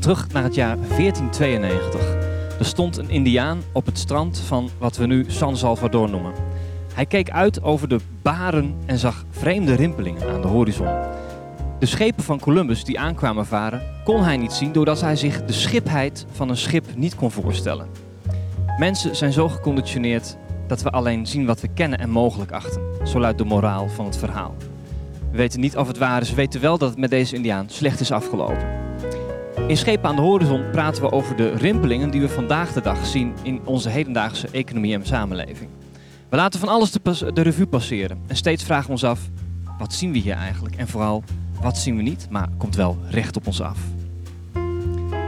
terug naar het jaar 1492. Er stond een indiaan op het strand van wat we nu San Salvador noemen. Hij keek uit over de baren en zag vreemde rimpelingen aan de horizon. De schepen van Columbus die aankwamen varen, kon hij niet zien doordat hij zich de schipheid van een schip niet kon voorstellen. Mensen zijn zo geconditioneerd dat we alleen zien wat we kennen en mogelijk achten. Zo luidt de moraal van het verhaal. We weten niet of het waar is, we weten wel dat het met deze Indiaan slecht is afgelopen. In Schepen aan de Horizon praten we over de rimpelingen die we vandaag de dag zien in onze hedendaagse economie en samenleving. We laten van alles de, revue passeren en steeds vragen we ons af, wat zien we hier eigenlijk? En vooral, wat zien we niet, maar komt wel recht op ons af.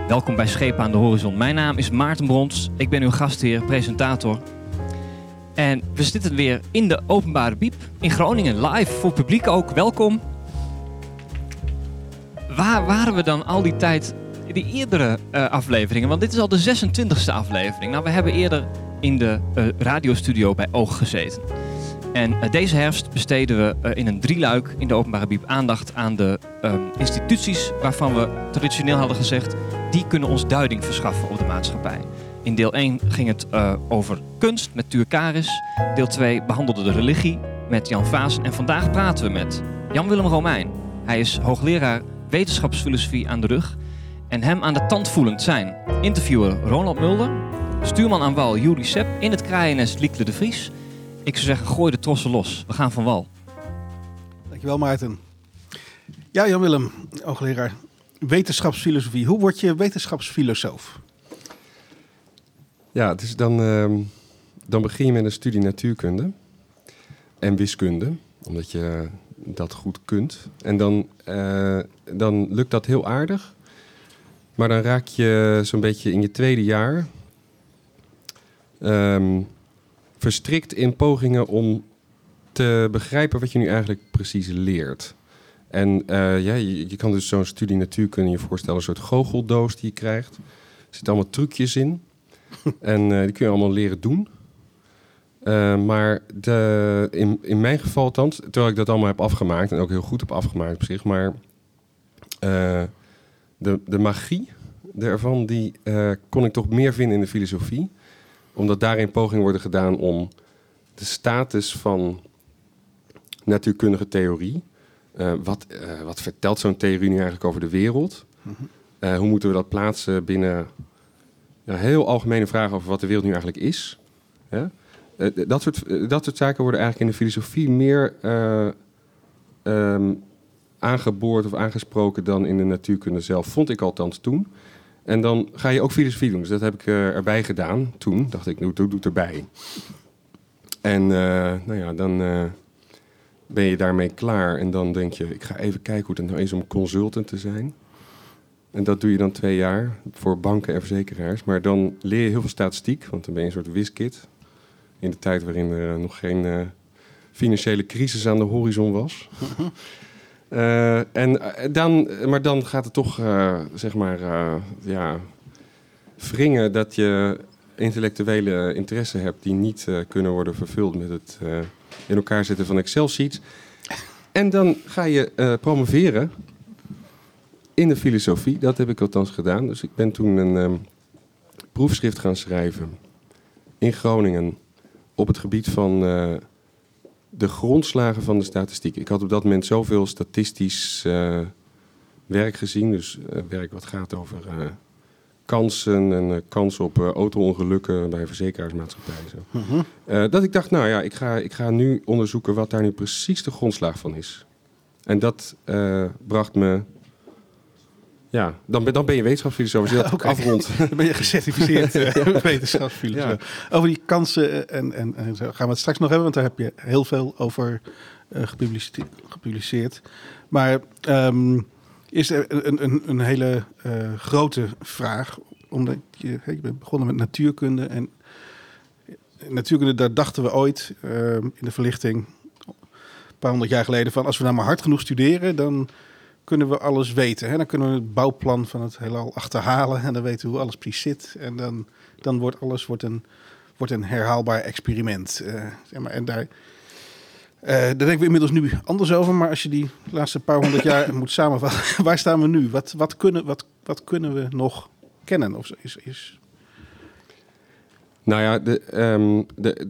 Welkom bij Schepen aan de Horizon. Mijn naam is Maarten Brons, ik ben uw gastheer, presentator. En we zitten weer in de openbare biep in Groningen, live voor publiek ook. Welkom. Waar waren we dan al die tijd die eerdere uh, afleveringen? Want dit is al de 26e aflevering. Nou, we hebben eerder in de uh, radiostudio bij Oog gezeten. En uh, deze herfst besteden we in een drieluik in de openbare biep aandacht aan de ehm, instituties waarvan we traditioneel hadden gezegd, die kunnen ons duiding verschaffen op de maatschappij. In deel 1 ging het over kunst met Tuur Karis. Deel 2 behandelde de religie met Jan Vaas. En vandaag praten we met Jan-Willem Romein. Hij is hoogleraar wetenschapsfilosofie aan de rug en hem aan de tand voelend zijn. Interviewer Ronald Mulder, stuurman aan wal Juri Sepp, in het kraaiennest Liekle de Vries. Ik zou zeggen, gooi de trossen los. We gaan van wal. Dankjewel Maarten. Ja, Jan-Willem, hoogleraar wetenschapsfilosofie. Hoe word je wetenschapsfilosoof? Ja, dus dan, uh, dan begin je met een studie natuurkunde en wiskunde. Omdat je dat goed kunt. En dan, uh, dan lukt dat heel aardig. Maar dan raak je zo'n beetje in je tweede jaar um, verstrikt in pogingen om te begrijpen wat je nu eigenlijk precies leert. En uh, ja, je, je, kan dus zo'n studie natuurkunde je voorstellen, een soort goocheldoos die je krijgt. Er zitten allemaal trucjes in. en uh, die kun je allemaal leren doen. Uh, maar de, in, in mijn geval althans, terwijl ik dat allemaal heb afgemaakt en ook heel goed heb afgemaakt op zich, maar de, de magie daarvan, die uh, kon ik toch meer vinden in de filosofie. Omdat daarin pogingen worden gedaan om de status van natuurkundige theorie. wat, wat vertelt zo'n theorie nu eigenlijk over de wereld? -hmm. hoe moeten we dat plaatsen binnen ja, heel algemene vragen over wat de wereld nu eigenlijk is? Hè? Dat, soort, dat soort zaken worden eigenlijk in de filosofie meer um, aangeboord of aangesproken dan in de natuurkunde zelf, vond ik althans toen. En dan ga je ook filosofie doen. Dus dat heb ik erbij gedaan toen. Dacht ik, doe, doe, doe het erbij. En nou ja, dan ben je daarmee klaar. En dan denk je, ik ga even kijken hoe het nou is om consultant te zijn. En dat doe je dan twee jaar voor banken en verzekeraars. Maar dan leer je heel veel statistiek, want dan ben je een soort wiskit in de tijd waarin er nog geen financiële crisis aan de horizon was. uh, en dan, maar dan gaat het toch, uh, zeg maar, ja, wringen dat je intellectuele interesse hebt die niet kunnen worden vervuld met het in elkaar zetten van Excel-sheets. En dan ga je promoveren in de filosofie. Dat heb ik althans gedaan. Dus ik ben toen een um, proefschrift gaan schrijven in Groningen op het gebied van de grondslagen van de statistiek. Ik had op dat moment zoveel statistisch uh, werk gezien. Dus uh, werk wat gaat over kansen en kansen op auto-ongelukken bij verzekeraarsmaatschappijen. Zo. -huh. dat ik dacht, nou ja, ik ga, ik ga nu onderzoeken wat daar nu precies de grondslag van is. En dat bracht me ja, dan ben, dan ben je wetenschapsfilosoof. Als je dat okay. afrondt. Dan ben je gecertificeerd wetenschapsfilosoof. Ja. Over die kansen en, en, en zo gaan we het straks nog hebben, want daar heb je heel veel over uh, gepubliceerd, gepubliceerd. Maar um, is er een, een, een hele uh, grote vraag, omdat je, je bent begonnen met natuurkunde. En natuurkunde, daar dachten we ooit uh, in de verlichting, een paar honderd jaar geleden, van als we nou maar hard genoeg studeren, dan kunnen we alles weten. Hè? Dan kunnen we het bouwplan van het heelal achterhalen en dan weten we hoe alles precies zit. En dan, dan wordt alles wordt een, wordt een herhaalbaar experiment. Uh, zeg maar, en daar, uh, daar denken we inmiddels nu anders over. Maar als je die laatste paar honderd jaar moet samenvatten, waar staan we nu? Wat, wat, kunnen, wat wat kunnen we nog kennen? Of is, is... Nou ja, de, ehm, de,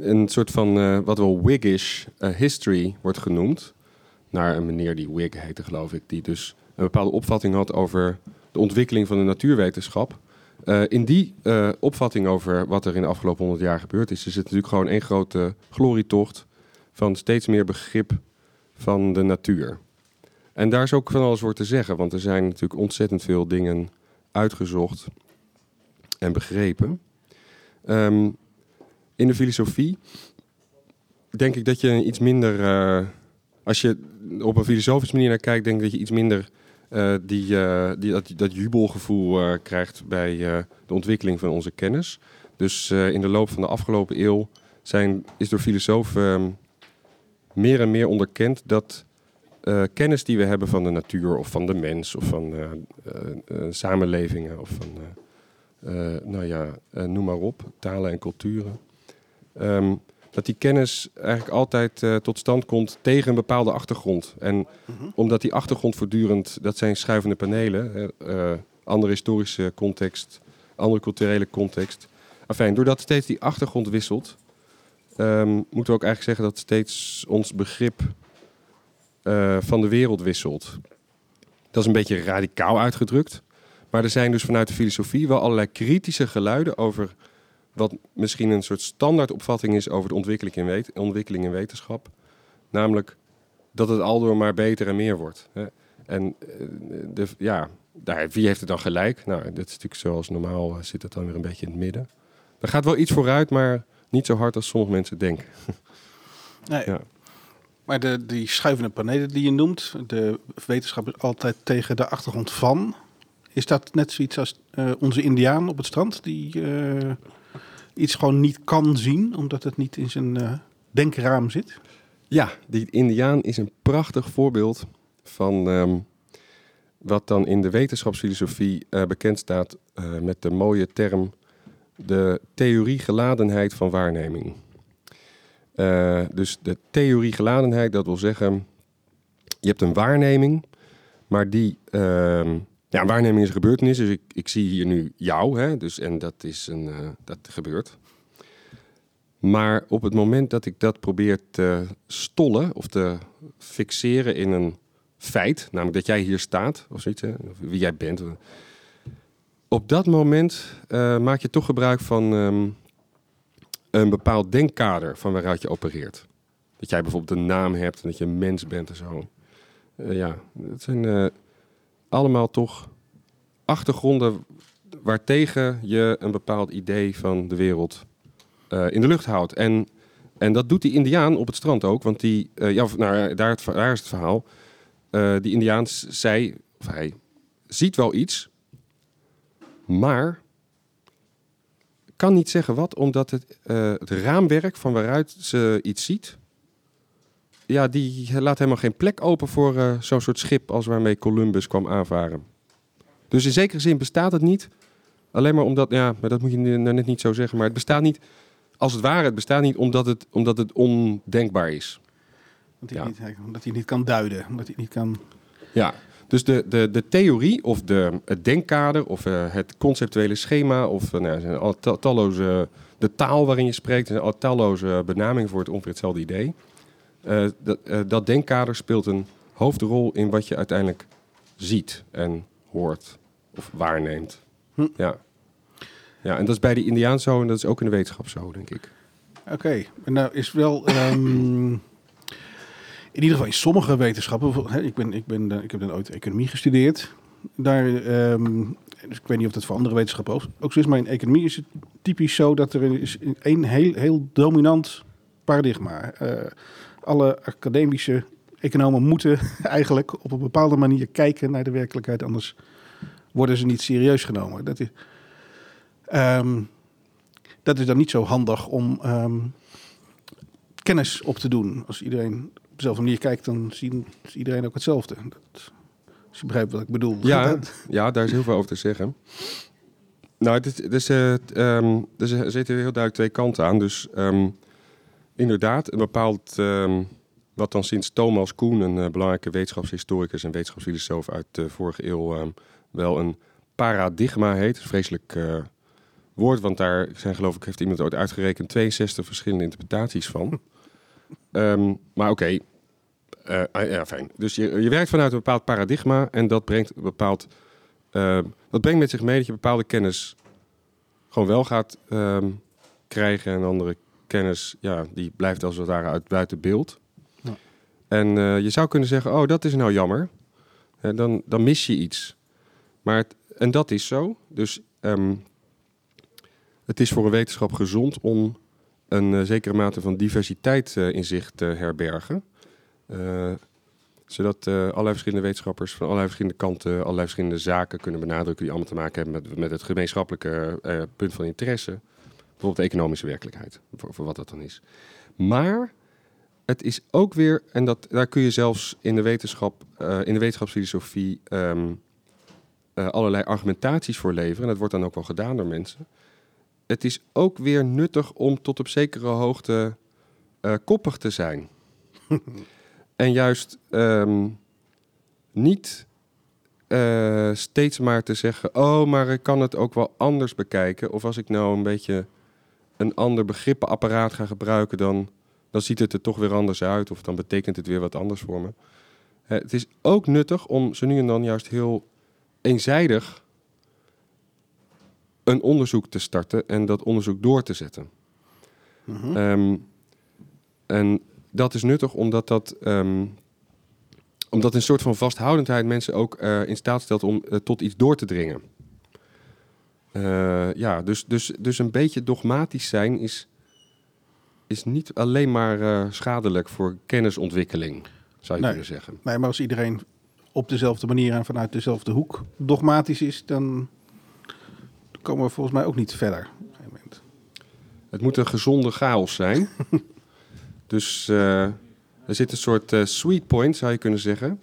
een soort van uh, wat wel Whiggish history wordt genoemd. Naar een meneer die Whig heette, geloof ik. Die dus een bepaalde opvatting had over de ontwikkeling van de natuurwetenschap. Uh, in die opvatting over wat er in de afgelopen honderd jaar gebeurd is, is het natuurlijk gewoon één grote glorietocht van steeds meer begrip van de natuur. En daar is ook van alles voor te zeggen, want er zijn natuurlijk ontzettend veel dingen uitgezocht en begrepen. Um, in de filosofie denk ik dat je iets minder, uh, als je op een filosofische manier naar kijkt, denk ik dat je iets minder uh, die, uh, die, dat, dat jubelgevoel krijgt bij de ontwikkeling van onze kennis. Dus in de loop van de afgelopen eeuw zijn, is door filosofen um, meer en meer onderkend dat kennis die we hebben van de natuur of van de mens of van samenlevingen of van, nou ja, noem maar op, talen en culturen. Um, dat die kennis eigenlijk altijd tot stand komt tegen een bepaalde achtergrond. En mm -hmm. omdat die achtergrond voortdurend, dat zijn schuivende panelen, andere historische context, andere culturele context. Enfin, doordat steeds die achtergrond wisselt, um, moeten we ook eigenlijk zeggen dat steeds ons begrip uh, van de wereld wisselt. Dat is een beetje radicaal uitgedrukt. Maar er zijn dus vanuit de filosofie wel allerlei kritische geluiden over wat misschien een soort standaardopvatting is over de ontwikkeling in, wet ontwikkeling in wetenschap. Namelijk dat het aldoor maar beter en meer wordt. Hè. En uh, de, ja, daar, wie heeft het dan gelijk? Nou, dat is natuurlijk zoals normaal uh, zit het dan weer een beetje in het midden. Er gaat wel iets vooruit, maar niet zo hard als sommige mensen denken. Nee. Ja. Maar de, die schuivende panelen die je noemt, de wetenschap is altijd tegen de achtergrond van. Is dat net zoiets als uh, onze Indiaan op het strand, die uh, iets gewoon niet kan zien, omdat het niet in zijn uh, denkraam zit? Ja, die Indiaan is een prachtig voorbeeld van um, wat dan in de wetenschapsfilosofie bekend staat met de mooie term de theorie-geladenheid van waarneming. Dus de theorie-geladenheid, dat wil zeggen, je hebt een waarneming, maar die. Uh, ja, waarneming is gebeurtenis, dus ik, ik zie hier nu jou, hè, dus, en dat, is een, uh, dat gebeurt. Maar op het moment dat ik dat probeer te stollen of te fixeren in een feit, namelijk dat jij hier staat, of zoiets, of wie jij bent, op dat moment uh, maak je toch gebruik van um, een bepaald denkkader van waaruit je opereert. Dat jij bijvoorbeeld een naam hebt en dat je een mens bent en zo. Ja, het zijn allemaal toch achtergronden waartegen je een bepaald idee van de wereld in de lucht houdt. En, en dat doet die Indiaan op het strand ook, want die, ja, nou, daar, daar is het verhaal. die Indiaan zei, of hij ziet wel iets, maar kan niet zeggen wat, omdat het, het raamwerk van waaruit ze iets ziet, ja, die laat helemaal geen plek open voor uh, zo'n soort schip als waarmee Columbus kwam aanvaren. Dus in zekere zin bestaat het niet. Alleen maar omdat, ja, maar dat moet je nou net niet zo zeggen, maar het bestaat niet, als het ware, het bestaat niet omdat het, omdat het ondenkbaar is. Omdat hij, ja. niet, omdat hij niet kan duiden, omdat hij niet kan... Ja, dus de, de, de theorie of de, het denkkader of uh, het conceptuele schema of uh, nou, zijn al talloze, de taal waarin je spreekt, zijn al talloze benamingen voor het ongeveer hetzelfde idee. Uh, dat, dat denkkader speelt een hoofdrol in wat je uiteindelijk ziet en hoort of waarneemt. Hm. Ja. ja, en dat is bij de Indiaan zo en dat is ook in de wetenschap zo, denk ik. Oké, okay. nou is wel... Um... in ieder geval in sommige wetenschappen, ik, ben, ik, ben, ik heb dan ooit economie gestudeerd. Daar, um, dus ik weet niet of dat voor andere wetenschappen ook, ook zo is, maar in economie is het typisch zo dat er is een heel, heel dominant paradigma. Uh, alle academische economen moeten eigenlijk op een bepaalde manier kijken naar de werkelijkheid, anders worden ze niet serieus genomen. Dat is, um, dat is dan niet zo handig om um, kennis op te doen. Als iedereen op dezelfde manier kijkt, dan zien iedereen ook hetzelfde. Dat, als je begrijpt wat ik bedoel. Ja, ja, daar is heel veel over te zeggen. Nou, het is, uh, um, er zitten heel duidelijk twee kanten aan. Dus um, inderdaad, een bepaald, um, wat dan sinds Thomas Koen, een uh, belangrijke wetenschapshistoricus en wetenschapsfilosoof uit de vorige eeuw, wel een paradigma heet. Een vreselijk uh, woord, want daar zijn geloof ik, heeft iemand ooit uitgerekend, 62 verschillende interpretaties van. um, maar oké, okay. uh, ah, ja, fijn. Dus je, je werkt vanuit een bepaald paradigma en dat brengt een bepaald... Uh, dat brengt met zich mee dat je bepaalde kennis gewoon wel gaat um, krijgen en andere kennis, ja, die blijft als het ware uit buiten beeld. Ja. En uh, je zou kunnen zeggen, oh, dat is nou jammer. Dan, dan mis je iets. Maar het, en dat is zo. Dus um, het is voor een wetenschap gezond om een uh, zekere mate van diversiteit in zich te herbergen. zodat allerlei verschillende wetenschappers van allerlei verschillende kanten allerlei verschillende zaken kunnen benadrukken die allemaal te maken hebben met, met het gemeenschappelijke punt van interesse. Bijvoorbeeld de economische werkelijkheid, voor, voor wat dat dan is. Maar het is ook weer, en dat, daar kun je zelfs in de wetenschap, uh, in de wetenschapsfilosofie um, uh, allerlei argumentaties voor leveren. En dat wordt dan ook wel gedaan door mensen. Het is ook weer nuttig om tot op zekere hoogte uh, koppig te zijn. en juist um, niet steeds maar te zeggen: Oh, maar ik kan het ook wel anders bekijken. Of als ik nou een beetje een ander begrippenapparaat ga gebruiken, dan, dan ziet het er toch weer anders uit. Of dan betekent het weer wat anders voor me. Het is ook nuttig om zo nu en dan juist heel eenzijdig een onderzoek te starten en dat onderzoek door te zetten. Mm um, en dat is nuttig omdat dat, um, omdat een soort van vasthoudendheid mensen ook uh, in staat stelt om uh, tot iets door te dringen. Uh, ja, dus, dus, dus een beetje dogmatisch zijn is, is niet alleen maar uh, schadelijk voor kennisontwikkeling, zou je nee, kunnen zeggen. Nee, maar als iedereen op dezelfde manier en vanuit dezelfde hoek dogmatisch is, dan komen we volgens mij ook niet verder. Het moet een gezonde chaos zijn. dus uh, er zit een soort sweet point, zou je kunnen zeggen.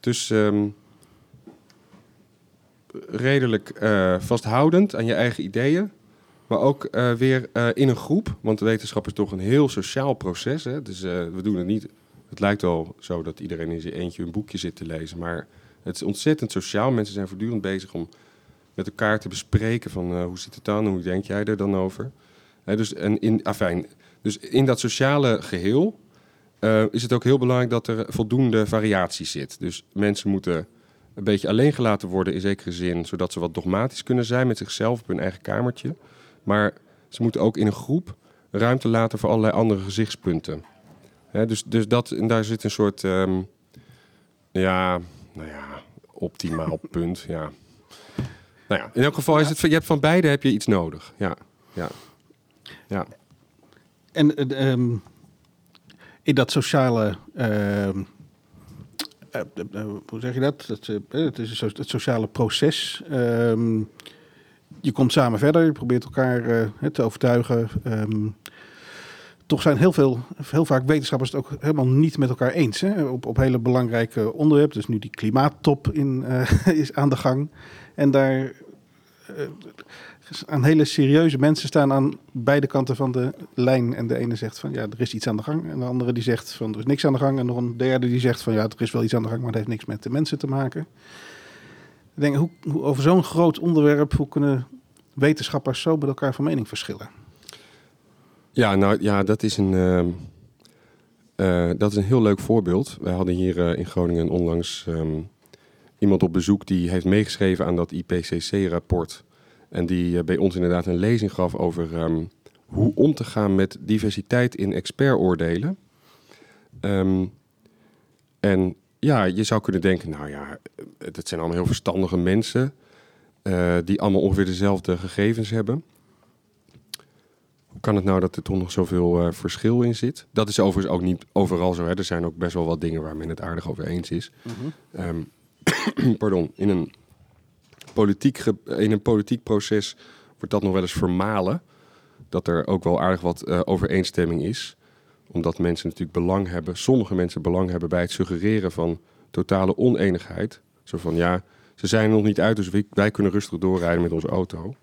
Dus um, redelijk uh, vasthoudend aan je eigen ideeën. Maar ook uh, weer uh, in een groep. Want wetenschap is toch een heel sociaal proces. Hè? Dus we doen het niet. Het lijkt wel zo dat iedereen in zijn eentje een boekje zit te lezen. Maar het is ontzettend sociaal. Mensen zijn voortdurend bezig om met elkaar te bespreken van hoe zit het dan? Hoe denk jij er dan over? Dus, in, afijn, dus in dat sociale geheel is het ook heel belangrijk dat er voldoende variatie zit. Dus mensen moeten een beetje alleen gelaten worden in zekere zin, zodat ze wat dogmatisch kunnen zijn met zichzelf op hun eigen kamertje. Maar ze moeten ook in een groep ruimte laten voor allerlei andere gezichtspunten. dus, dus dat, daar zit een soort, um, ja, nou ja, optimaal punt. Ja. Nou ja, in elk geval is het, je hebt van beide heb je iets nodig. Ja, ja, ja. En um, in dat sociale uh, hoe zeg je dat? dat het is het sociale proces. Ehm, je komt samen verder, je probeert elkaar te overtuigen. Um, toch zijn heel, veel, heel vaak wetenschappers het ook helemaal niet met elkaar eens. Hè? Op, op hele belangrijke onderwerpen. Dus nu die klimaattop in, is aan de gang. En daar aan hele serieuze mensen staan aan beide kanten van de lijn. En de ene zegt van ja, er is iets aan de gang. En de andere die zegt van er is niks aan de gang. En nog een derde die zegt van ja, er is wel iets aan de gang, maar dat heeft niks met de mensen te maken. Ik denk, hoe, hoe over zo'n groot onderwerp, hoe kunnen wetenschappers zo met elkaar van mening verschillen? Ja, nou ja, dat is een, uh, uh, dat is een heel leuk voorbeeld. Wij hadden hier uh, in Groningen onlangs um, iemand op bezoek die heeft meegeschreven aan dat IPCC-rapport en die eh, bij ons inderdaad een lezing gaf over ehm, hoe om te gaan met diversiteit in expertoordelen. Um, en ja, je zou kunnen denken, nou ja, het zijn allemaal heel verstandige mensen uh, die allemaal ongeveer dezelfde gegevens hebben. Hoe kan het nou dat er toch nog zoveel uh, verschil in zit? Dat is overigens ook niet overal zo. Hè. Er zijn ook best wel wat dingen waar men het aardig over eens is. Mm -hmm. um, pardon, in een politiek in een politiek proces wordt dat nog wel eens vermalen. Dat er ook wel aardig wat uh, overeenstemming is. Omdat mensen natuurlijk belang hebben, sommige mensen belang hebben bij het suggereren van totale oneenigheid. Zo van ja, ze zijn er nog niet uit, dus wij, kunnen rustig doorrijden met onze auto.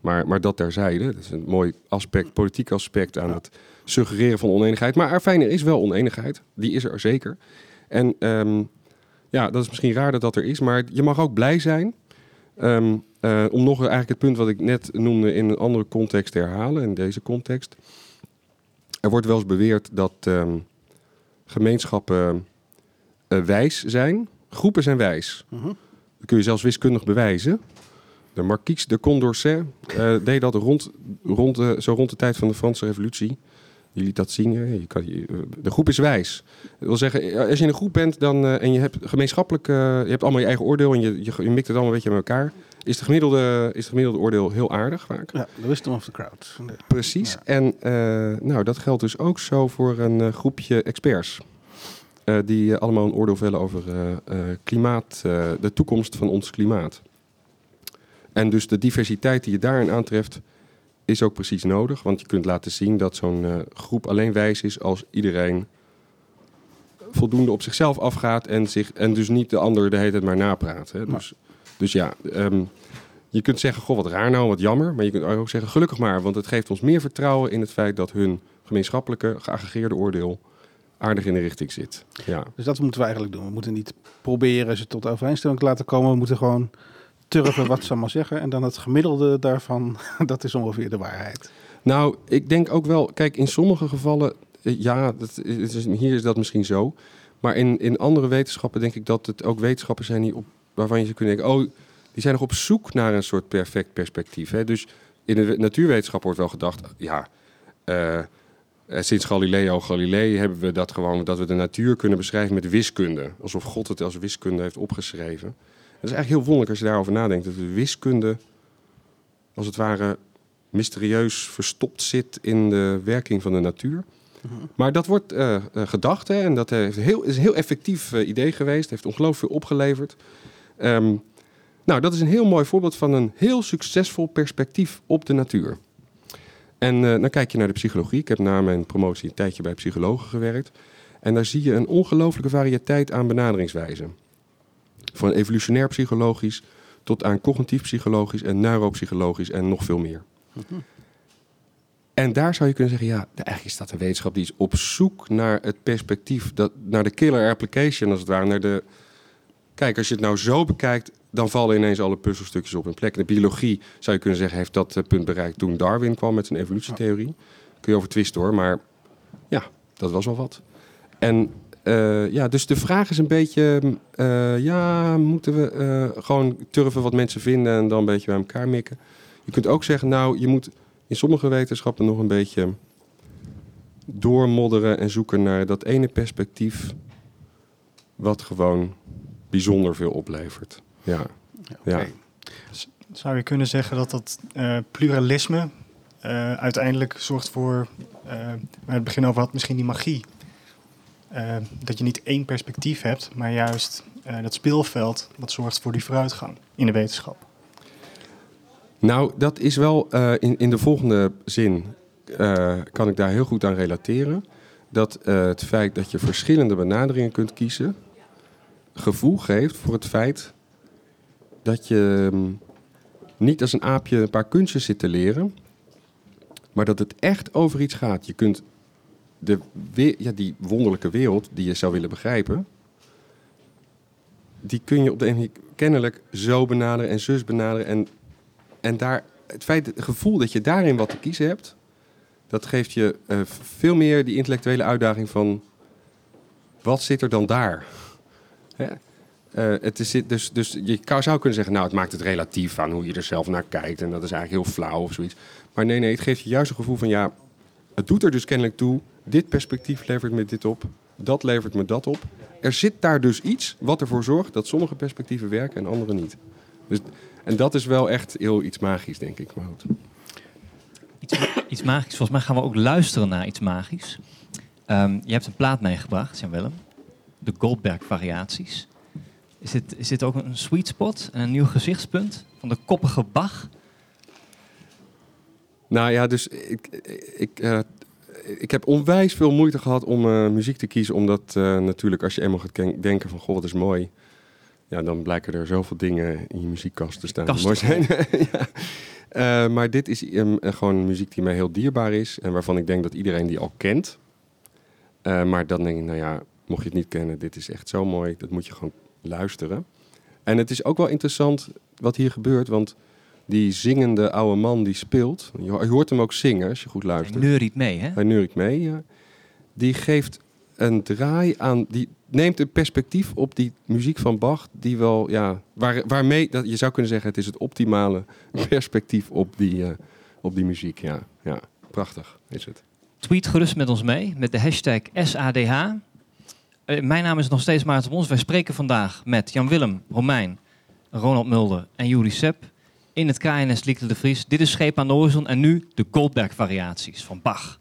Maar, maar dat terzijde, dat is een mooi aspect, politiek aspect aan het suggereren van oneenigheid. Maar fijn, er is wel oneenigheid, die is er zeker. En um, ja, dat is misschien raar dat dat er is, maar je mag ook blij zijn Ehm, eh, om nog eigenlijk het punt wat ik net noemde in een andere context te herhalen, in deze context. Er wordt wel eens beweerd dat ehm, gemeenschappen eh, wijs zijn. Groepen zijn wijs. Mhm. Dat kun je zelfs wiskundig bewijzen. De Marquise de Condorcet eh, deed dat rond, rond de, zo rond de tijd van de Franse Revolutie. Liet dat zien. hè. Je kan, je- eh, de groep is wijs. Dat wil zeggen, eh, als je in een groep bent dan, eh, en je hebt gemeenschappelijk, eh, je hebt allemaal je eigen oordeel en je, je, je mikt het allemaal een beetje met elkaar, is de gemiddelde, is de gemiddelde oordeel heel aardig vaak. Ja, the wisdom of the crowd. Nee. Precies. Ja. En eh, nou, dat geldt dus ook zo voor een eh, groepje experts. Eh, die eh, allemaal een oordeel vellen over eh, eh, klimaat, eh, de toekomst van ons klimaat. En dus de diversiteit die je daarin aantreft, is ook precies nodig. Want je kunt laten zien dat zo'n eh, groep alleen wijs is als iedereen voldoende op zichzelf afgaat en, zich, en dus niet de ander de hele tijd maar napraat. Hè. Dus, dus ja, ehm, je kunt zeggen, goh, wat raar nou, wat jammer. Maar je kunt ook zeggen, gelukkig maar, want het geeft ons meer vertrouwen in het feit dat hun gemeenschappelijke, geaggregeerde oordeel aardig in de richting zit. Ja. Dus dat moeten we eigenlijk doen. We moeten niet proberen ze tot overeenstemming te laten komen. We moeten gewoon turven wat ze allemaal zeggen. En dan het gemiddelde daarvan, dat is ongeveer de waarheid. Nou, ik denk ook wel, kijk, in sommige gevallen, eh, ja, dat is, hier is dat misschien zo. Maar in, in andere wetenschappen denk ik dat het ook wetenschappen zijn die op, waarvan je zou kunnen denken, oh, die zijn nog op zoek naar een soort perfect perspectief. Hè? Dus in de we- natuurwetenschap wordt wel gedacht, ja, eh, eh, sinds Galileo Galilei hebben we dat gewoon, dat we de natuur kunnen beschrijven met wiskunde. Alsof God het als wiskunde heeft opgeschreven. Is eigenlijk heel wonderlijk als je daarover nadenkt, dat de wiskunde, als het ware, mysterieus verstopt zit in de werking van de natuur. Maar dat wordt eh, eh, gedacht hè, en dat heeft heel, is een heel effectief eh, idee geweest. Heeft ongelooflijk veel opgeleverd. Ehm, nou, dat is een heel mooi voorbeeld van een heel succesvol perspectief op de natuur. En dan kijk je naar de psychologie. Ik heb na mijn promotie een tijdje bij psychologen gewerkt. En daar zie je een ongelooflijke variëteit aan benaderingswijzen. Van evolutionair psychologisch tot aan cognitief psychologisch en neuropsychologisch en nog veel meer. En daar zou je kunnen zeggen, ja, eigenlijk is dat een wetenschap die is op zoek naar het perspectief, dat, naar de killer application als het ware. Naar de... Kijk, als je het nou zo bekijkt, dan vallen ineens alle puzzelstukjes op hun plek. De biologie, zou je kunnen zeggen, heeft dat eh, punt bereikt toen Darwin kwam met zijn evolutietheorie. Kun je over twisten hoor, maar ja, dat was wel wat. En eh, ja, dus de vraag is een beetje, eh, ja, moeten we eh, gewoon turven wat mensen vinden en dan een beetje bij elkaar mikken? Je kunt ook zeggen, nou, je moet in sommige wetenschappen nog een beetje doormodderen en zoeken naar dat ene perspectief wat gewoon bijzonder veel oplevert. Ja, ja. Zou je kunnen zeggen dat dat pluralisme uiteindelijk zorgt voor, waar het begin over had, misschien die magie. Eh, dat je niet één perspectief hebt, maar juist eh, dat speelveld dat zorgt voor die vooruitgang in de wetenschap. Nou, dat is wel eh, in, in de volgende zin kan ik daar heel goed aan relateren. Dat het feit dat je verschillende benaderingen kunt kiezen, gevoel geeft voor het feit dat je mm, niet als een aapje een paar kunstjes zit te leren, maar dat het echt over iets gaat. Je kunt de, ja, die wonderlijke wereld die je zou willen begrijpen, die kun je op de een kennelijk zo benaderen en zus benaderen. En, en daar, het feit, het gevoel dat je daarin wat te kiezen hebt, dat geeft je eh, veel meer die intellectuele uitdaging van wat zit er dan daar? Hè? Eh, het is, dus, dus je zou kunnen zeggen, nou, het maakt het relatief aan hoe je er zelf naar kijkt. En dat is eigenlijk heel flauw of zoiets. Maar nee, nee, het geeft je juist een gevoel van, ja, het doet er dus kennelijk toe. Dit perspectief levert me dit op. Dat levert me dat op. Er zit daar dus iets wat ervoor zorgt dat sommige perspectieven werken en andere niet. Dus, en dat is wel echt heel iets magisch, denk ik. Maar goed. Iets, iets magisch. Volgens mij gaan we ook luisteren naar iets magisch. Ehm, je hebt een plaat meegebracht, Jan Willem. De Goldberg variaties. Is dit, is dit ook een sweet spot en een nieuw gezichtspunt van de koppige Bach? Nou ja, dus ik, ik, eh, ik heb onwijs veel moeite gehad om eh, muziek te kiezen. Omdat eh, natuurlijk als je eenmaal gaat ken- denken van, goh, wat is mooi. Ja, dan blijken er zoveel dingen in je muziekkast te staan die mooi zijn. ja. Eh, maar dit is ehm, eh, gewoon muziek die mij heel dierbaar is. En waarvan ik denk dat iedereen die al kent. Maar dan denk ik, nou ja, mocht je het niet kennen, dit is echt zo mooi. Dat moet je gewoon luisteren. En het is ook wel interessant wat hier gebeurt, want die zingende oude man die speelt, je, ho- je hoort hem ook zingen als je goed Hij luistert. neuriet mee, hè? Hij neuriet mee, ja. Die geeft een draai aan, die neemt een perspectief op die muziek van Bach, die wel, ja, waar, waarmee, dat, je zou kunnen zeggen, het is het optimale perspectief op die, eh, op die muziek, ja. Ja, prachtig is het. Tweet gerust met ons mee met de hashtag SADH. Eh, mijn naam is nog steeds Maarten Bons. Wij spreken vandaag met Jan-Willem, Romein, Ronald Mulder en Juri Sepp in het KNS Liekle de Vries. Dit is Scheep aan de Horizon en nu de Goldberg-variaties van Bach.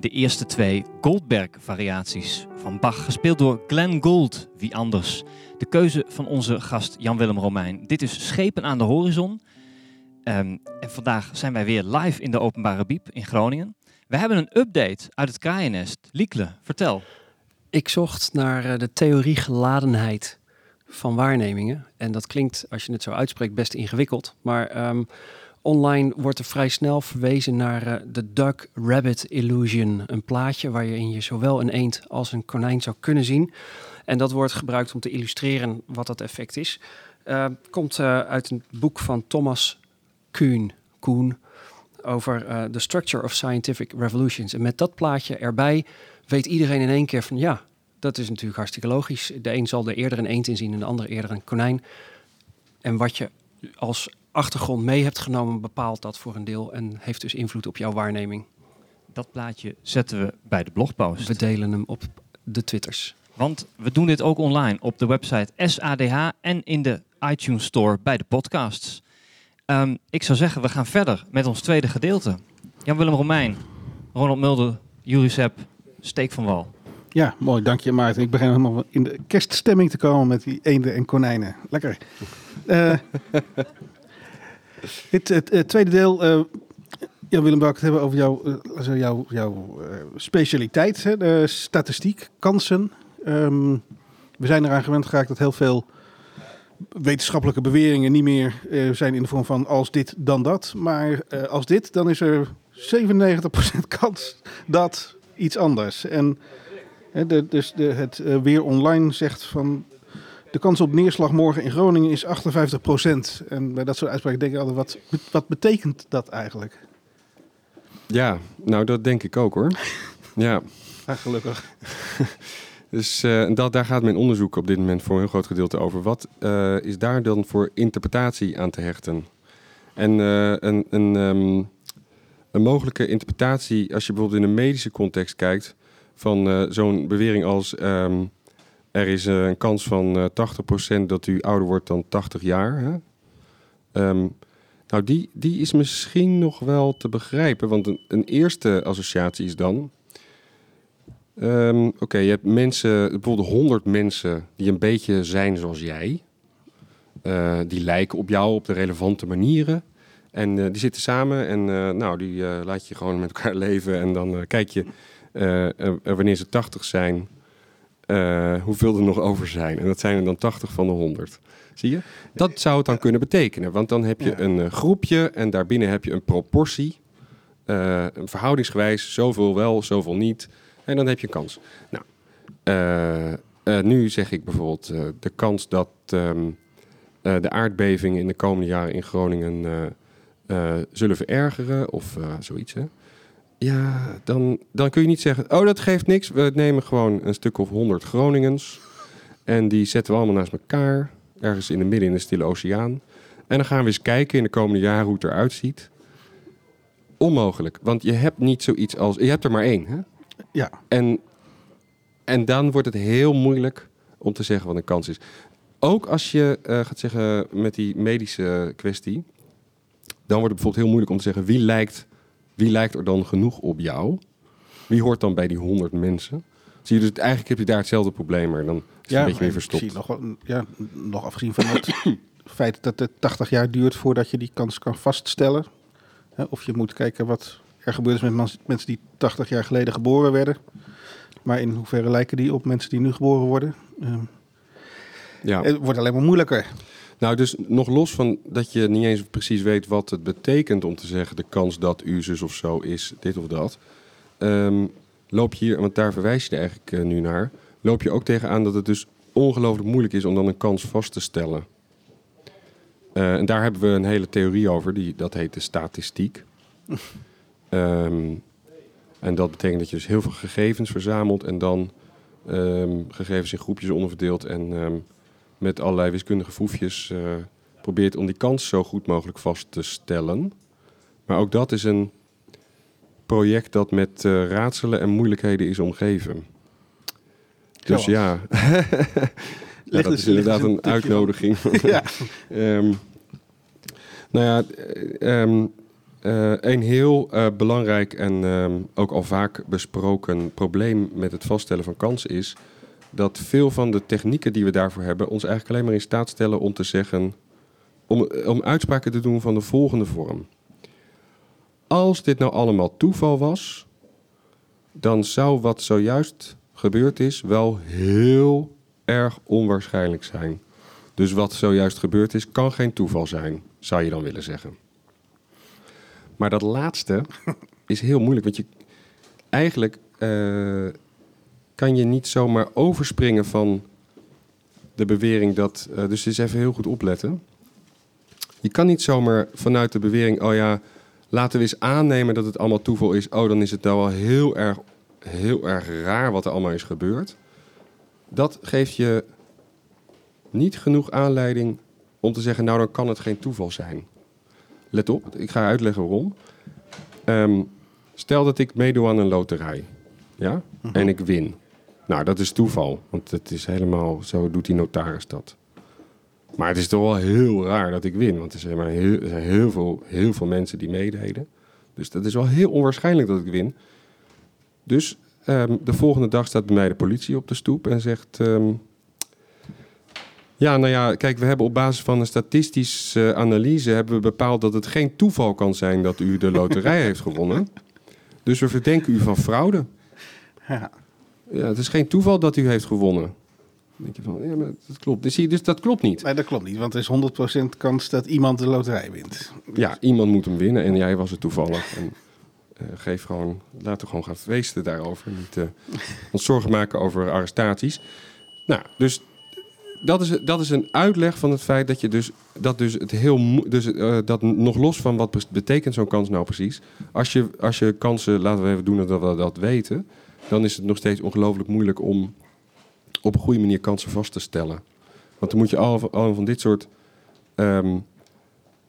De eerste twee Goldberg-variaties van Bach, gespeeld door Glenn Gould, wie anders. De keuze van onze gast Jan-Willem Romein. Dit is Schepen aan de Horizon. Ehm, en vandaag zijn wij weer live in de Openbare Biep in Groningen. We hebben een update uit het kraaiennest. Liekle, vertel. Ik zocht naar eh, de theorie geladenheid van waarnemingen. En dat klinkt, als je het zo uitspreekt, best ingewikkeld. Maar ehm, online wordt er vrij snel verwezen naar eh, de Duck Rabbit Illusion. Een plaatje waarin je zowel een eend als een konijn zou kunnen zien. En dat wordt gebruikt om te illustreren wat dat effect is. Eh, komt eh, uit een boek van Thomas Kuhn, Koen over eh, The Structure of Scientific Revolutions. En met dat plaatje erbij weet iedereen in één keer van ja, dat is natuurlijk hartstikke logisch. De een zal er eerder een eend in zien en de ander eerder een konijn. En wat je als achtergrond mee hebt genomen, bepaalt dat voor een deel en heeft dus invloed op jouw waarneming. Dat plaatje zetten we bij de blogpost. We delen hem op de Twitters. Want we doen dit ook online op de website SADH en in de iTunes Store bij de podcasts. Ehm, ik zou zeggen, we gaan verder met ons tweede gedeelte. Jan-Willem Romein, Ronald Mulder, Juri Sepp, Steek van Wal. Ja, mooi. Dank je Maarten. Ik begin helemaal in de kerststemming te komen met die eenden en konijnen. Lekker. Eh, het, tweede deel. eh ja, Willem, wou ik het hebben over jouw, eh, jouw, jouw specialiteit, hè, de statistiek, kansen. Ehm, we zijn eraan gewend geraakt dat heel veel wetenschappelijke beweringen niet meer eh, zijn in de vorm van als dit, dan dat. Maar eh, als dit, dan is er 97% kans dat iets anders. En Hè, de, dus de, het eh, Weer Online zegt van... De kans op neerslag morgen in Groningen is 58% En bij dat soort uitspraken denk ik altijd, wat, wat betekent dat eigenlijk? Ja, nou dat denk ik ook hoor. ja, Ah, gelukkig. dus eh, dat, daar gaat mijn onderzoek op dit moment voor een heel groot gedeelte over. Wat eh, is daar dan voor interpretatie aan te hechten? En eh, een, een, ehm, een mogelijke interpretatie, als je bijvoorbeeld in een medische context kijkt, van zo'n bewering als ehm, er is een kans van eh 80% dat u ouder wordt dan 80 jaar. Hè? Ehm, nou, die, die is misschien nog wel te begrijpen, want een, een eerste associatie is dan. Ehm, Oké, je hebt mensen, bijvoorbeeld 100 mensen die een beetje zijn zoals jij. Eh, die lijken op jou op de relevante manieren. En eh, die zitten samen en eh, nou, die laat je gewoon met elkaar leven. En dan kijk je wanneer ze 80 zijn, hoeveel er nog over zijn. En dat zijn er dan 80 van de 100. Zie je? Dat zou het dan kunnen betekenen. Want dan heb je een groepje en daarbinnen heb je een proportie. een verhoudingsgewijs, zoveel wel, zoveel niet. En dan heb je een kans. Nou, eh, eh, nu zeg ik bijvoorbeeld eh, de kans dat ehm, eh, de aardbevingen in de komende jaren in Groningen zullen verergeren of zoiets. Hè? Ja, dan, dan kun je niet zeggen, oh dat geeft niks. We nemen gewoon een stuk of 100 Groningens en die zetten we allemaal naast elkaar, ergens in de midden in de Stille Oceaan. En dan gaan we eens kijken in de komende jaren hoe het eruit ziet. Onmogelijk, want je hebt niet zoiets als, je hebt er maar één. Hè? Ja, En, en dan wordt het heel moeilijk om te zeggen wat een kans is. Ook als je eh, gaat zeggen met die medische kwestie, dan wordt het bijvoorbeeld heel moeilijk om te zeggen wie lijkt, wie lijkt er dan genoeg op jou? Wie hoort dan bij die 100 mensen? Zie je dus eigenlijk heb je daar hetzelfde probleem, maar dan is het ja een beetje meer ik verstopt. zie nog, wel- ja, nog afgezien van het feit dat het 80 jaar duurt voordat je die kans kan vaststellen. Hè, of je moet kijken wat er gebeurd is met mens- mensen die 80 jaar geleden geboren werden. Maar in hoeverre lijken die op mensen die nu geboren worden? Ehm, Ja. Het wordt alleen maar moeilijker. Nou, dus nog los van dat je niet eens precies weet wat het betekent om te zeggen de kans dat u zus of zo is, dit of dat. ehm, loop je hier, want daar verwijs je er eigenlijk eh, nu naar, loop je ook tegenaan dat het dus ongelooflijk moeilijk is om dan een kans vast te stellen. Eh, en daar hebben we een hele theorie over, die, dat heet de statistiek. Ehm, en dat betekent dat je dus heel veel gegevens verzamelt en dan ehm, gegevens in groepjes onderverdeelt en ehm, met allerlei wiskundige foefjes eh, probeert om die kans zo goed mogelijk vast te stellen. Maar ook dat is een project dat met eh, raadselen en moeilijkheden is omgeven. Dus ja, dat is inderdaad een uitnodiging. ja. Nou ja, eh, eh, een heel eh, belangrijk en ehm, ook al vaak besproken probleem met het vaststellen van kansen is dat veel van de technieken die we daarvoor hebben ons eigenlijk alleen maar in staat stellen om te zeggen, om, om uitspraken te doen van de volgende vorm. Als dit nou allemaal toeval was, dan zou wat zojuist gebeurd is wel heel erg onwaarschijnlijk zijn. Dus wat zojuist gebeurd is, kan geen toeval zijn, zou je dan willen zeggen. Maar dat laatste is heel moeilijk, want je eigenlijk eh, kan je niet zomaar overspringen van de bewering dat. eh, dus eens even heel goed opletten. Je kan niet zomaar vanuit de bewering, oh ja, laten we eens aannemen dat het allemaal toeval is. Oh, dan is het nou wel heel erg, heel erg raar wat er allemaal is gebeurd. Dat geeft je niet genoeg aanleiding om te zeggen, nou dan kan het geen toeval zijn. Let op, ik ga uitleggen waarom. Ehm, stel dat ik meedoe aan een loterij, ja, en ik win. Nou, dat is toeval, want het is helemaal, zo doet die notaris dat. Maar het is toch wel heel raar dat ik win, want er zijn, maar heel, er zijn heel, veel, heel veel mensen die meededen. Dus dat is wel heel onwaarschijnlijk dat ik win. Dus ehm, de volgende dag staat bij mij de politie op de stoep en zegt... ehm, ja, nou ja, kijk, we hebben op basis van een statistische analyse... hebben we bepaald dat het geen toeval kan zijn dat u de loterij heeft gewonnen. Dus we verdenken u van fraude. Ja. Ja, het is geen toeval dat u heeft gewonnen. Dan denk je van, ja, maar dat klopt. Dus, dus dat klopt niet. Nee, dat klopt niet, want er is 100% kans dat iemand de loterij wint. Ja, iemand moet hem winnen en jij was het toevallig. En, eh, geef gewoon, laten we gewoon gaan feesten daarover. Niet eh, ons zorgen maken over arrestaties. Nou, dus dat is, dat is een uitleg van het feit dat je dus dat dus het heel dus eh, dat nog los van wat betekent zo'n kans nou precies. Als je als je kansen laten we even doen dat we dat weten, dan is het nog steeds ongelooflijk moeilijk om op een goede manier kansen vast te stellen. Want dan moet je al van, al van dit soort ehm,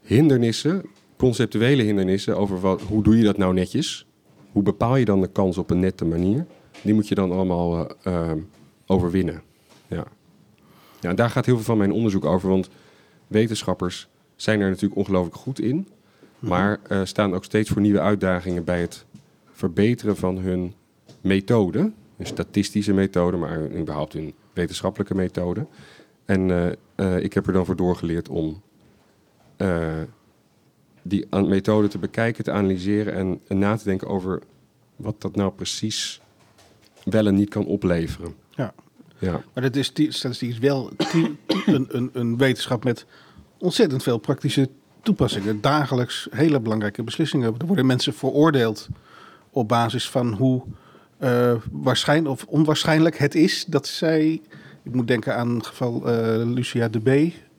hindernissen, conceptuele hindernissen over wat, hoe doe je dat nou netjes? Hoe bepaal je dan de kans op een nette manier? Die moet je dan allemaal eh, ehm, overwinnen. Ja. Ja, daar gaat heel veel van mijn onderzoek over, want wetenschappers zijn er natuurlijk ongelooflijk goed in, maar eh, staan ook steeds voor nieuwe uitdagingen bij het verbeteren van hun methode, een statistische methode, maar überhaupt hun wetenschappelijke methode. En eh, eh, ik heb er dan voor doorgeleerd om die methode te bekijken, te analyseren en, en na te denken over wat dat nou precies wel en niet kan opleveren. Ja. Ja, Maar dat is, statistiek is wel een, een, een wetenschap met ontzettend veel praktische toepassingen. Dagelijks hele belangrijke beslissingen. Er worden mensen veroordeeld op basis van hoe eh waarschijnlijk of onwaarschijnlijk het is dat zij. Ik moet denken aan het geval eh, Lucia de B.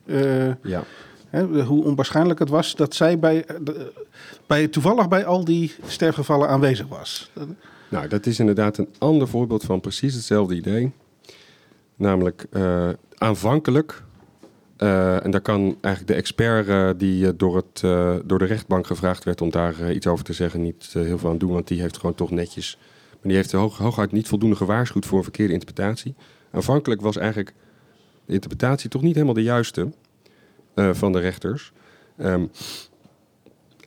eh, ja. hè, hoe onwaarschijnlijk het was dat zij bij, bij, toevallig bij al die sterfgevallen aanwezig was. Nou, dat is inderdaad een ander voorbeeld van precies hetzelfde idee. Namelijk eh, aanvankelijk, eh, en daar kan eigenlijk de expert eh, die door, het, door de rechtbank gevraagd werd om daar iets over te zeggen, niet heel veel aan doen, want die heeft gewoon toch netjes, maar die heeft hoog, hooguit niet voldoende gewaarschuwd voor een verkeerde interpretatie. Aanvankelijk was eigenlijk de interpretatie toch niet helemaal de juiste van de rechters. Ehm,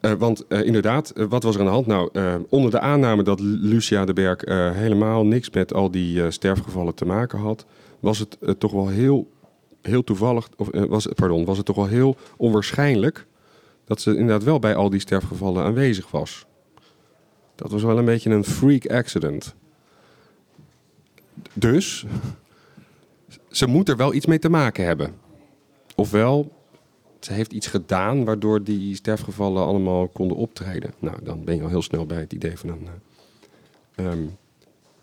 eh, want inderdaad, wat was er aan de hand? Nou, onder de aanname dat Lu- Lucia de Berg helemaal niks met al die sterfgevallen te maken had, was het eh, toch wel heel, heel toevallig, of eh, was, pardon, was het toch wel heel onwaarschijnlijk dat ze inderdaad wel bij al die sterfgevallen aanwezig was. Dat was wel een beetje een freak accident. Dus, ze moet er wel iets mee te maken hebben. Ofwel, ze heeft iets gedaan waardoor die sterfgevallen allemaal konden optreden. Nou, dan ben je al heel snel bij het idee van een, eh, ehm,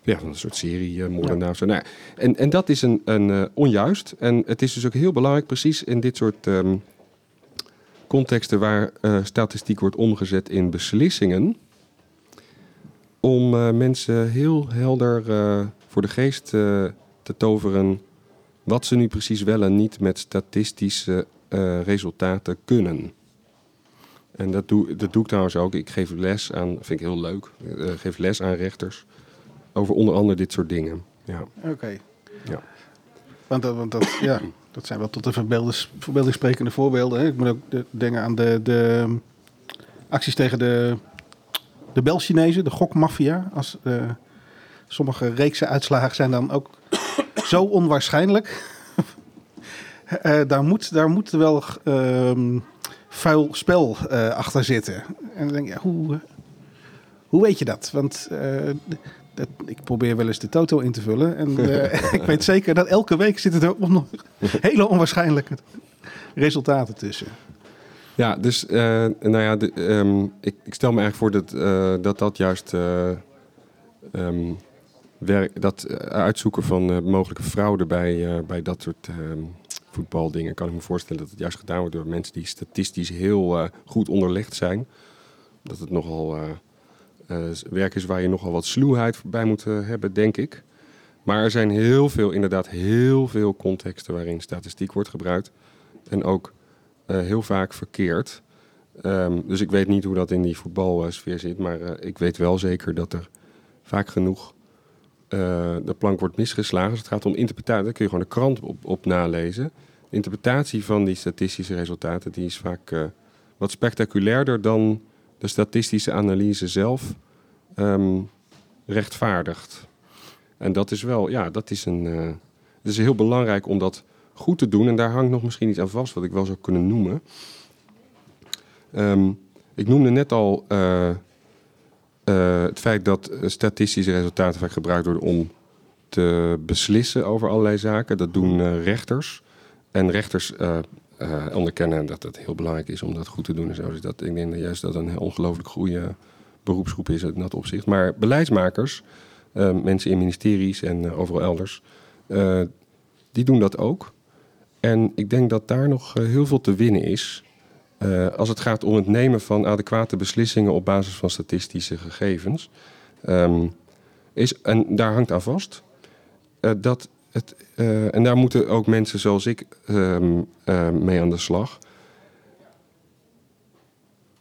ja, van een soort serie uh, moordenaar. zo. Nou, ja, en, en dat is een, een eh, onjuist. En het is dus ook heel belangrijk, precies in dit soort ehm, contexten waar eh, statistiek wordt omgezet in beslissingen, om eh, mensen heel helder eh, voor de geest eh, te toveren wat ze nu precies wel en niet met statistische eh, resultaten kunnen. En dat doe, dat doe ik trouwens ook. Ik geef les aan, vind ik heel leuk, eh, geef les aan rechters over onder andere dit soort dingen. Ja. Oké. Ja. Want, dat, want dat, ja, dat zijn wel tot de verbeeldingssprekende voorbeelden. Hè? Ik moet ook de- denken aan de, de acties tegen de, de Bel-Chinezen, de gokmafia. Als, eh, sommige reeksen uitslagen zijn dan ook zo onwaarschijnlijk. Eh, daar, moet, daar moet wel ehm, vuil spel eh, achter zitten. En dan denk je, ja, hoe, hoe weet je dat? Want dat, ik probeer wel eens de toto in te vullen. En eh, ik weet zeker dat elke week zitten er on- hele onwaarschijnlijke resultaten tussen. Ja, dus eh, nou ja, de, ehm, ik, ik stel me eigenlijk voor dat eh, dat, dat juist eh, ehm, werk, dat uitzoeken van mogelijke fraude bij, bij dat soort ehm, voetbaldingen, kan ik me voorstellen dat het juist gedaan wordt door mensen die statistisch heel goed onderlegd zijn. Dat het nogal werk is waar je nogal wat sluwheid bij moet eh, hebben, denk ik. Maar er zijn heel veel, inderdaad heel veel contexten waarin statistiek wordt gebruikt. En ook eh, heel vaak verkeerd. Ehm, dus ik weet niet hoe dat in die voetbalsfeer zit. Maar eh, ik weet wel zeker dat er vaak genoeg eh, de plank wordt misgeslagen. Als het gaat om interpretatie, daar kun je gewoon de krant op, op nalezen. De interpretatie van die statistische resultaten die is vaak eh, wat spectaculairder dan de statistische analyse zelf ehm, rechtvaardigt. En dat is wel, ja, dat is een. eh, het is heel belangrijk om dat goed te doen. En daar hangt nog misschien iets aan vast, wat ik wel zou kunnen noemen. Ehm, ik noemde net al eh, eh, het feit dat statistische resultaten vaak gebruikt worden om te beslissen over allerlei zaken. Dat doen rechters. En rechters eh, onderkennen dat het heel belangrijk is om dat goed te doen. En. Dus dat, ik denk dat juist dat een ongelooflijk goede beroepsgroep is in dat opzicht. Maar beleidsmakers, eh, mensen in ministeries en eh, overal elders, die doen dat ook. En ik denk dat daar nog heel veel te winnen is. als het gaat om het nemen van adequate beslissingen op basis van statistische gegevens. Ehm, is, en daar hangt aan vast dat het. eh, en daar moeten ook mensen zoals ik ehm, eh, mee aan de slag.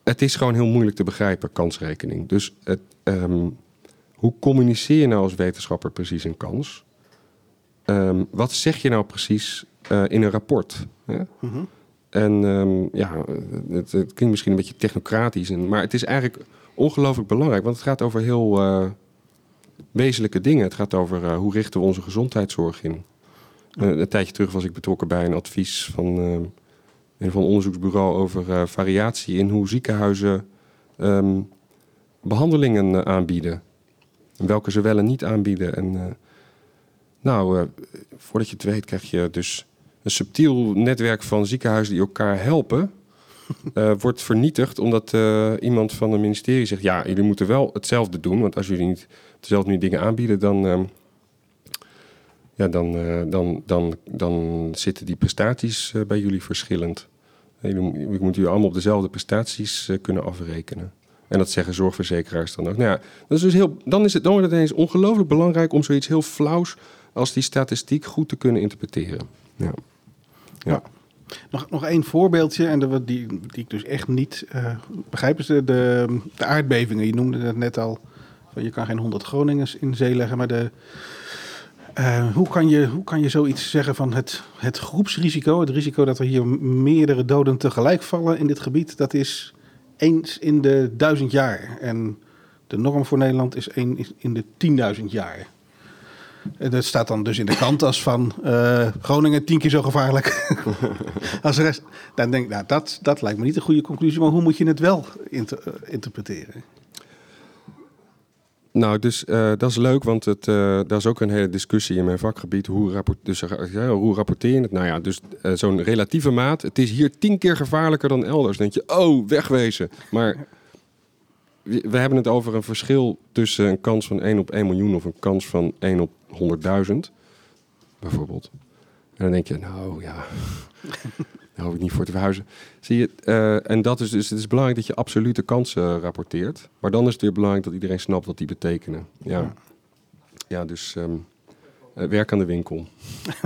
Het is gewoon heel moeilijk te begrijpen, kansrekening. Dus het, ehm, hoe communiceer je nou als wetenschapper precies een kans? Ehm, wat zeg je nou precies eh, in een rapport? Hè? Mhm. En ja, het, het klinkt misschien een beetje technocratisch, en, maar het is eigenlijk ongelooflijk belangrijk, want het gaat over heel wezenlijke dingen. Het gaat over eh, hoe richten we onze gezondheidszorg in. Eh, een tijdje terug was ik betrokken bij een advies van, eh, een van onderzoeksbureau over variatie in hoe ziekenhuizen ehm, behandelingen eh, aanbieden. En welke ze wel en niet aanbieden. En nou, voordat je het weet krijg je dus een subtiel netwerk van ziekenhuizen die elkaar helpen. eh, wordt vernietigd omdat eh, iemand van het ministerie zegt: Ja, jullie moeten wel hetzelfde doen. Want als jullie niet dezelfde dingen aanbieden, dan, ehm, ja, dan, eh, dan, dan, dan zitten die prestaties bij jullie verschillend. En Jullie, mo- jullie allemaal op dezelfde prestaties kunnen afrekenen. En dat zeggen zorgverzekeraars dan ook. Nou ja, dat is dus heel, dan, is het, dan wordt het ineens ongelooflijk belangrijk om zoiets heel flauws als die statistiek goed te kunnen interpreteren. Ja. Nog, nog één voorbeeldje, en de, die, die ik dus echt niet eh, begrijp, is de, de, aardbevingen. Je noemde het net al, je kan geen 100 Groningers in zee leggen, maar de, eh, hoe, kan je, hoe kan je zoiets zeggen van het, het groepsrisico, het risico dat er hier meerdere doden tegelijk vallen in dit gebied, dat is eens in de duizend jaar. En de norm voor Nederland is één in de 10.000 jaar. En dat staat dan dus in de krant als van eh, Groningen tien keer zo gevaarlijk als de rest. Dan denk ik, nou, dat, dat lijkt me niet een goede conclusie. Maar hoe moet je het wel inter- eh, interpreteren? Nou, dus eh, dat is leuk, want het, eh dat is ook een hele discussie in mijn vakgebied. Hoe, rapport, dus, eh, ja, hoe rapporteer je het? Nou ja, dus eh, zo'n relatieve maat. Het is hier tien keer gevaarlijker dan elders. Dan denk je, oh, wegwezen. Maar we, hebben het over een verschil tussen een kans van 1 op 1 miljoen of een kans van 1 op 100.000, bijvoorbeeld. En dan denk je, nou ja, daar hoef ik niet voor te verhuizen. Zie je, eh, en dat is dus, het is belangrijk dat je absolute kansen rapporteert. Maar dan is het weer belangrijk dat iedereen snapt wat die betekenen. Ja, ja dus ehm, eh, werk aan de winkel.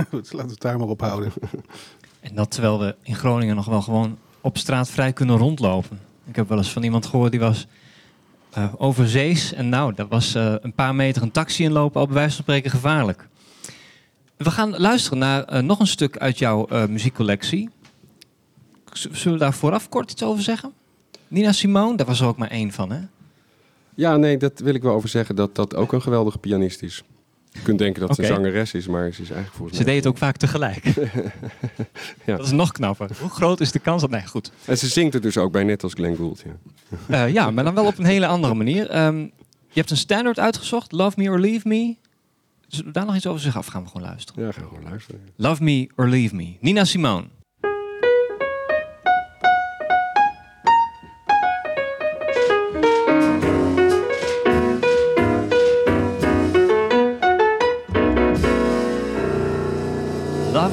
Goed, laten we het daar maar op houden. En dat terwijl we in Groningen nog wel gewoon op straat vrij kunnen rondlopen. Ik heb wel eens van iemand gehoord die was eh overzees. En nou, dat was eh, een paar meter een taxi inlopen al bij wijze van spreken gevaarlijk. We gaan luisteren naar eh, nog een stuk uit jouw muziekcollectie. Zullen we daar vooraf kort iets over zeggen? Nina Simone, daar was er ook maar één van, hè? Ja, nee, dat wil ik wel over zeggen dat dat ook een geweldige pianist is. Je kunt denken dat ze een zangeres is, maar ze is eigenlijk volgens Ze mij... deed het ook vaak tegelijk. Ja. Dat is nog knapper. Hoe groot is de kans dat... Nee, goed. En ze zingt er dus ook bij, net als Glenn Gould. Ja. Eh, ja, maar dan wel op een hele andere manier. Ehm, je hebt een standaard uitgezocht, Love Me or Leave Me. Zullen we daar nog iets over zeggen? Of gaan we gewoon luisteren? ja, gaan we gewoon luisteren. Love Me or Leave Me. Nina Simone.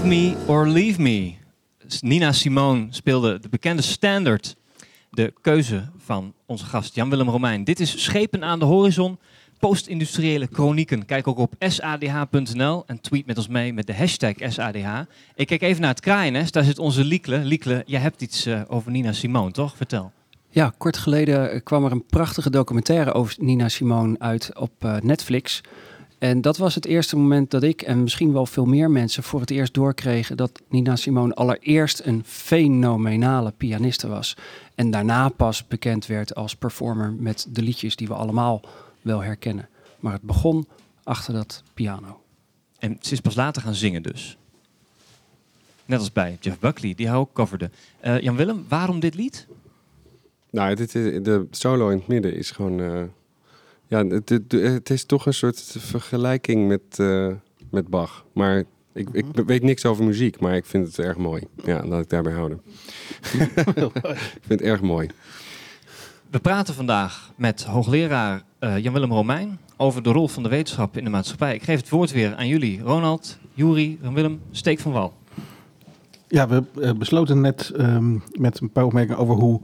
Me or Leave Me. Nina Simone speelde de bekende standard. De keuze van onze gast Jan-Willem Romein. Dit is Schepen aan de Horizon. Post-industriële chronieken. Kijk ook op sadh.nl en tweet met ons mee met de hashtag SADH. Ik kijk even naar het kraaiennest. Daar zit onze Liekle. Liekle, jij hebt iets eh, over Nina Simone, toch? Vertel. Ja, kort geleden eh, kwam er een prachtige documentaire over Nina Simone uit op eh, Netflix. En dat was het eerste moment dat ik en misschien wel veel meer mensen voor het eerst doorkregen dat Nina Simone allereerst een fenomenale pianiste was. En daarna pas bekend werd als performer met de liedjes die we allemaal wel herkennen. Maar het begon achter dat piano. En ze is pas later gaan zingen dus. Net als bij Jeff Buckley, die hij ook coverde. Eh, Jan-Willem, waarom dit lied? Nou, dit is, de solo in het midden is gewoon... eh, ja, het, het, het is toch een soort vergelijking met, eh, met Bach. Maar ik, ik weet niks over muziek, maar ik vind het erg mooi. Ja, laat ik daarbij houden. ik vind het erg mooi. We praten vandaag met hoogleraar eh, Jan-Willem Romein over de rol van de wetenschap in de maatschappij. Ik geef het woord weer aan jullie. Ronald, Juri, Jan-Willem, steek van wal. Ja, we eh, besloten net ehm, met een paar opmerkingen over hoe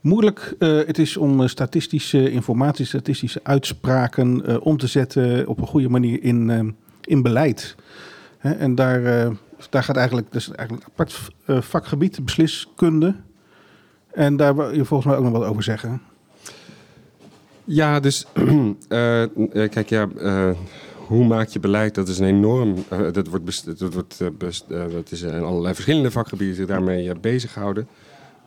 moeilijk eh, het is om eh, statistische informatie, statistische uitspraken eh, om te zetten op een goede manier in, in beleid. Hè, en daar, daar gaat eigenlijk, dus eigenlijk een apart vakgebied, besliskunde. En daar wil je volgens mij ook nog wat over zeggen. Ja, dus kijk, ja, hoe maak je beleid? Dat is een enorm. dat wordt, best, dat wordt best, dat is in allerlei verschillende vakgebieden zich daarmee uh, bezighouden.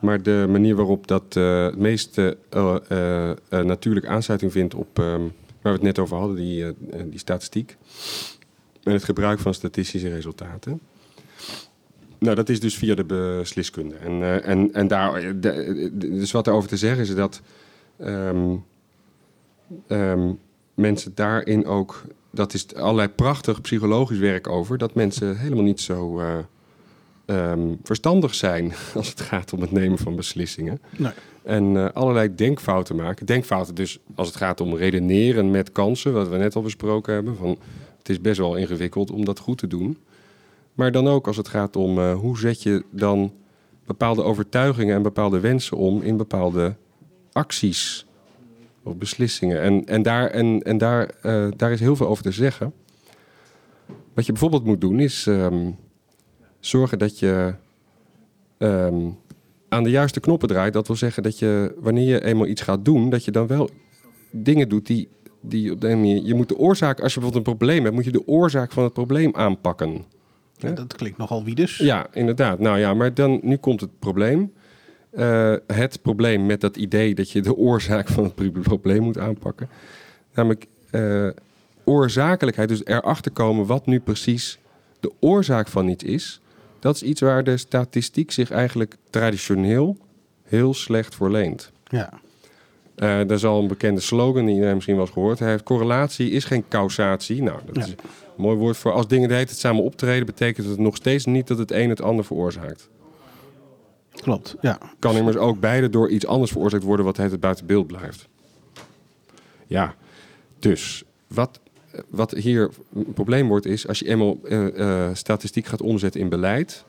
Maar de manier waarop dat eh, het meest eh, eh, natuurlijk aansluiting vindt op ehm, waar we het net over hadden, die, die statistiek. En het gebruik van statistische resultaten. Nou, dat is dus via de besliskunde. En, en, en daar, dus wat erover te zeggen is dat ehm, ehm, mensen daarin ook, dat is allerlei prachtig psychologisch werk over, dat mensen helemaal niet zo ehm, verstandig zijn als het gaat om het nemen van beslissingen. Nee. En eh, allerlei denkfouten maken. Denkfouten dus als het gaat om redeneren met kansen, wat we net al besproken hebben. Van, het is best wel ingewikkeld om dat goed te doen. Maar dan ook als het gaat om eh, hoe zet je dan bepaalde overtuigingen en bepaalde wensen om in bepaalde acties of beslissingen. En, en, daar, en, en daar, eh, daar is heel veel over te zeggen. Wat je bijvoorbeeld moet doen is ehm, zorgen dat je ehm, aan de juiste knoppen draait. Dat wil zeggen dat je, wanneer je eenmaal iets gaat doen, dat je dan wel dingen doet die, die op de manier. Je moet de oorzaak, als je bijvoorbeeld een probleem hebt, moet je de oorzaak van het probleem aanpakken. Ja, dat klinkt nogal wie dus. Ja, inderdaad. Nou ja, maar dan, nu komt het probleem. Eh, het probleem met dat idee dat je de oorzaak van het pro- probleem moet aanpakken. Namelijk eh, oorzakelijkheid, dus erachter komen wat nu precies de oorzaak van iets is. Dat is iets waar de statistiek zich eigenlijk traditioneel heel slecht voor leent. Ja. Eh dat is al een bekende slogan die iedereen misschien wel eens gehoord heeft. Correlatie is geen causatie. Nou, dat Ja. is een mooi woord voor als dingen de hele tijd samen optreden, betekent het nog steeds niet dat het een het ander veroorzaakt. Klopt, ja. Kan immers ook beide door iets anders veroorzaakt worden wat het buiten beeld blijft. Ja, dus wat, wat hier een probleem wordt is als je eenmaal eh, eh, statistiek gaat omzetten in beleid.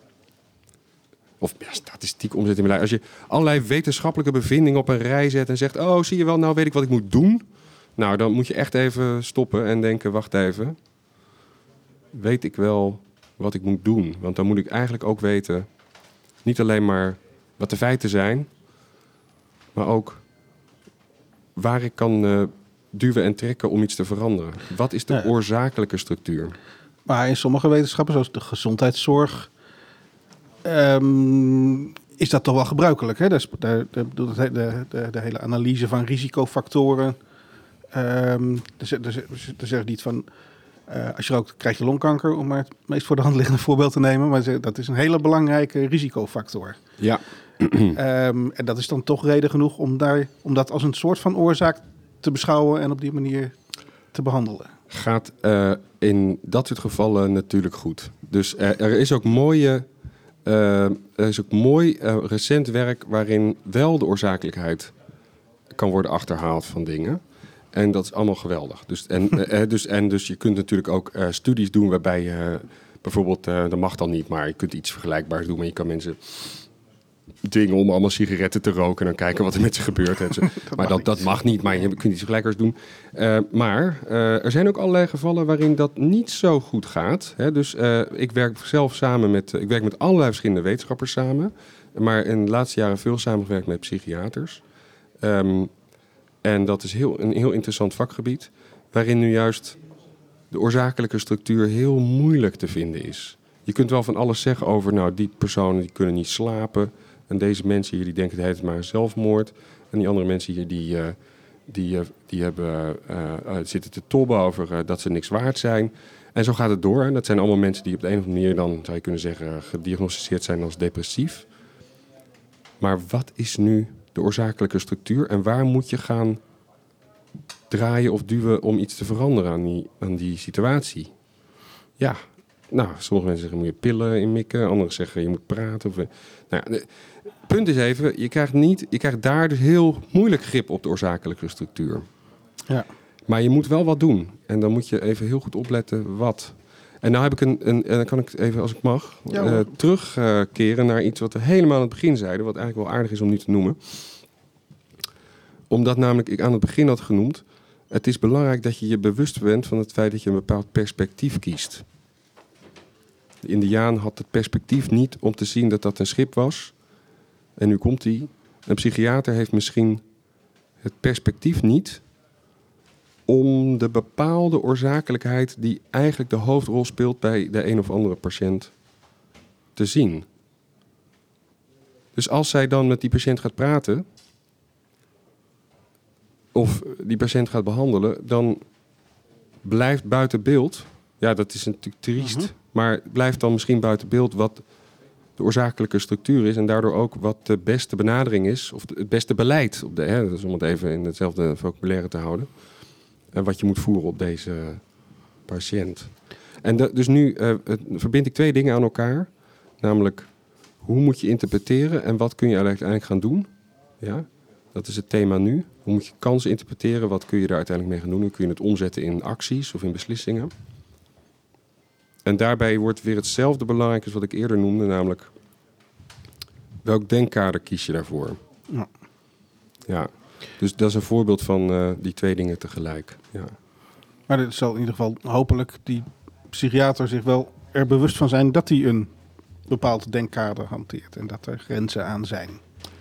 Of ja, statistiek omzetten in beleid. Als je allerlei wetenschappelijke bevindingen op een rij zet en zegt: Oh, zie je wel, nou weet ik wat ik moet doen. Nou, dan moet je echt even stoppen en denken: Wacht even. Weet ik wel wat ik moet doen? Want dan moet ik eigenlijk ook weten niet alleen maar wat de feiten zijn, maar ook waar ik kan eh, duwen en trekken om iets te veranderen. Wat is de Ja. oorzakelijke structuur? Maar in sommige wetenschappen, zoals de gezondheidszorg, ehm, is dat toch wel gebruikelijk. Hè? Dus de, de, de, de, hele analyse van risicofactoren. ehm er ze- er ze- er zeggen niet van, eh, als je rookt krijg je longkanker, om maar het meest voor de hand liggende voorbeeld te nemen. Maar dat is een hele belangrijke risicofactor. Ja, Ehm, en dat is dan toch reden genoeg om, daar, om dat als een soort van oorzaak te beschouwen en op die manier te behandelen. gaat eh, in dat soort gevallen natuurlijk goed. Dus eh, er is ook mooie, eh, er is ook mooi recent werk waarin wel de oorzakelijkheid kan worden achterhaald van dingen. En dat is allemaal geweldig. Dus, en, dus, en dus je kunt natuurlijk ook studies doen waarbij je bijvoorbeeld, dat mag dan niet, maar je kunt iets vergelijkbaars doen. Maar je kan mensen dwingen om allemaal sigaretten te roken en dan kijken wat er met ze gebeurt. En zo. maar dat, dat mag niet, maar je kunt iets vergelijkbaars doen. Eh, maar eh, er zijn ook allerlei gevallen waarin dat niet zo goed gaat. Hè? Dus eh, ik werk zelf samen met, ik werk met allerlei verschillende wetenschappers samen. Maar in de laatste jaren veel samengewerkt met psychiaters. Ehm, en dat is heel, een heel interessant vakgebied. Waarin nu juist de oorzakelijke structuur heel moeilijk te vinden is. Je kunt wel van alles zeggen over, nou, die personen die kunnen niet slapen. En deze mensen hier die denken het maar zelfmoord. En die andere mensen hier die, eh, die, eh, die hebben, eh, zitten te tobben over dat ze niks waard zijn. En zo gaat het door. En dat zijn allemaal mensen die op de een of andere manier dan, zou je kunnen zeggen, gediagnosticeerd zijn als depressief. Maar wat is nu de oorzakelijke structuur en waar moet je gaan draaien of duwen om iets te veranderen aan die, aan die situatie? Ja, nou, sommige mensen zeggen moet je pillen inmikken, anderen zeggen je moet praten. Of, nou ja, punt is even, je krijgt, niet, je krijgt daar dus heel moeilijk grip op de oorzakelijke structuur. Ja. Maar je moet wel wat doen. En dan moet je even heel goed opletten wat. En nou heb ik een, een en dan kan ik even, als ik mag, Ja, eh, terugkeren naar iets wat we helemaal aan het begin zeiden, wat eigenlijk wel aardig is om nu te noemen. Omdat namelijk ik aan het begin had genoemd, het is belangrijk dat je je bewust bent van het feit dat je een bepaald perspectief kiest. De Indiaan had het perspectief niet om te zien dat dat een schip was. En nu komt hij. Een psychiater heeft misschien het perspectief niet om de bepaalde oorzakelijkheid die eigenlijk de hoofdrol speelt bij de een of andere patiënt te zien. Dus als zij dan met die patiënt gaat praten, of die patiënt gaat behandelen, dan blijft buiten beeld. Ja, dat is natuurlijk triest, Mhm. maar blijft dan misschien buiten beeld wat de oorzakelijke structuur is en daardoor ook wat de beste benadering is, of het beste beleid, op de, hè, dus om het even in hetzelfde vocabulaire te houden, en wat je moet voeren op deze patiënt. En dus nu eh, verbind ik twee dingen aan elkaar, namelijk hoe moet je interpreteren en wat kun je uiteindelijk gaan doen. Ja, dat is het thema nu. Hoe moet je kansen interpreteren? Wat kun je daar uiteindelijk mee gaan doen? Hoe kun je het omzetten in acties of in beslissingen? En daarbij wordt weer hetzelfde belangrijk als wat ik eerder noemde, namelijk welk denkkader kies je daarvoor? Ja. Ja, dus dat is een voorbeeld van eh, die twee dingen tegelijk. Ja. Maar het zal in ieder geval hopelijk die psychiater zich wel er bewust van zijn dat hij een bepaald denkkader hanteert en dat er grenzen aan zijn.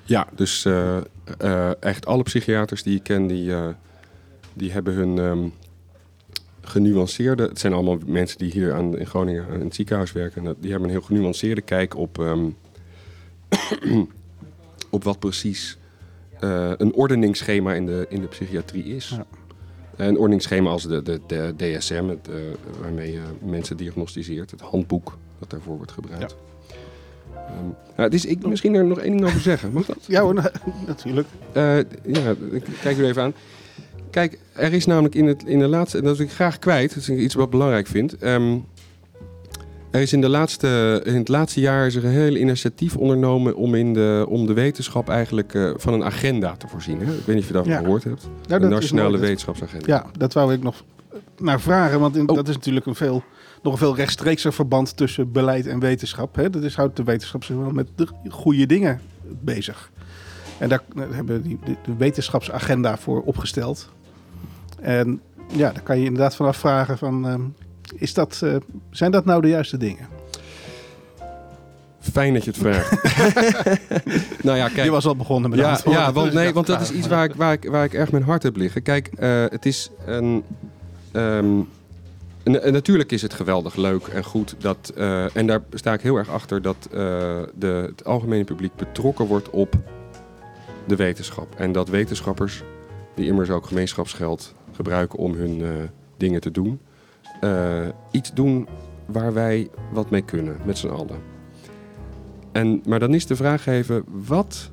Ja, dus eh, eh, echt alle psychiaters die ik ken, die, die hebben hun ehm, genuanceerde... Het zijn allemaal mensen die hier aan, in Groningen in het ziekenhuis werken. En die hebben een heel genuanceerde kijk op, ehm, op wat precies eh, een ordeningsschema in de, in de psychiatrie is. Ja. Een ordeningsschema als de, de, de DSM, het, eh, waarmee je mensen diagnosticeert. Het handboek dat daarvoor wordt gebruikt. Nou, het is, ik misschien er nog één ding over zeggen. Mag dat? Ja hoor, natuurlijk. Eh, ja, ik kijk u even aan. Kijk, er is namelijk in, het, in de laatste... En dat wil ik graag kwijt. Dat is iets wat ik belangrijk vind. Ehm, er is in, de laatste, in het laatste jaar is er een heel initiatief ondernomen... om, in de, om de wetenschap eigenlijk eh, van een agenda te voorzien. Hè? Ik weet niet of je daarvan Ja. gehoord hebt. Nou, de Nationale mooi. Dat- Wetenschapsagenda. Ja, dat wou ik nog naar vragen. Want in- Oh. dat is natuurlijk een veel, nog een veel rechtstreekser verband tussen beleid en wetenschap. Hè? Dat is, houdt de wetenschap zich wel met de goede dingen bezig. En daar hebben we de wetenschapsagenda voor opgesteld. En ja, daar kan je inderdaad vanaf vragen van... ehm, is dat, eh, zijn dat nou de juiste dingen? Fijn dat je het vraagt. nou ja, kijk. je was al begonnen met ja, ja, want, dus nee, dacht, want dat is iets waar ik, waar, ik, waar ik erg mijn hart heb liggen. Kijk, eh, het is een... ehm, en natuurlijk is het geweldig leuk en goed dat... eh, en daar sta ik heel erg achter dat de, het algemene publiek betrokken wordt op de wetenschap. En dat wetenschappers, die immers ook gemeenschapsgeld gebruiken om hun eh, dingen te doen... eh, iets doen waar wij wat mee kunnen, met z'n allen. En, maar dan is de vraag even, wat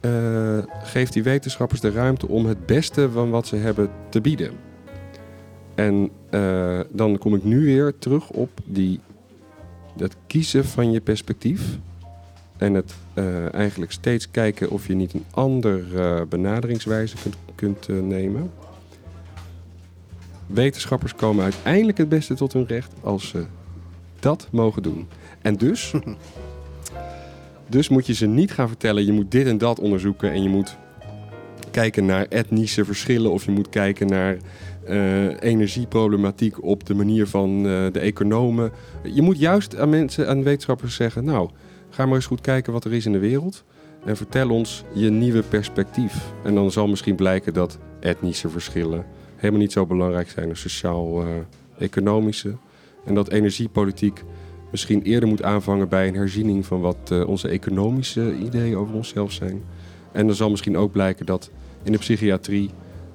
eh, geeft die wetenschappers de ruimte om het beste van wat ze hebben te bieden? En dan kom ik nu weer terug op die, dat kiezen van je perspectief. En het eigenlijk steeds kijken of je niet een andere benaderingswijze kunt, kunt nemen. Wetenschappers komen uiteindelijk het beste tot hun recht als ze dat mogen doen. En dus dus moet je ze niet gaan vertellen, je moet dit en dat onderzoeken en je moet kijken naar etnische verschillen of je moet kijken naar eh, energieproblematiek op de manier van eh, de economen. Je moet juist aan mensen, aan wetenschappers zeggen, nou, ga maar eens goed kijken wat er is in de wereld en vertel ons je nieuwe perspectief. En dan zal misschien blijken dat etnische verschillen helemaal niet zo belangrijk zijn als sociaal-economische. en dat energiepolitiek misschien eerder moet aanvangen bij een herziening van wat eh, onze economische ideeën over onszelf zijn. En dan zal misschien ook blijken dat in de psychiatrie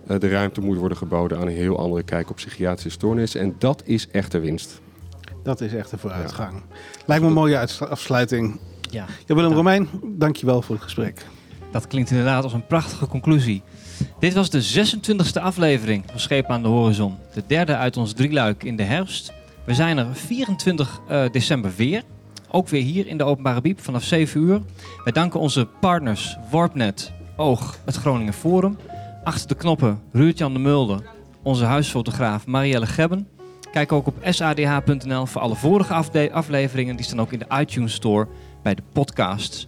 eh, de ruimte moet worden geboden aan een heel andere kijk op psychiatrische stoornissen. En dat is echte winst. Dat is echt een vooruitgang. Lijkt me een mooie afsluiting. Ja, Ja, Willem Ja. Romein, dankjewel voor het gesprek. dat klinkt inderdaad als een prachtige conclusie. Dit was de 26e aflevering van Schepen aan de Horizon. De derde uit ons drieluik in de herfst. We zijn er 24 eh, december weer. Ook weer hier in de Openbare Biep vanaf 7 uur. Wij danken onze partners Warpnet, Oog, het Groningen Forum. Achter de knoppen Ruurt-Jan de Mulder, onze huisfotograaf Marielle Gebben. Kijk ook op sadh.nl voor alle vorige afleveringen. Die staan ook in de iTunes Store bij de podcasts.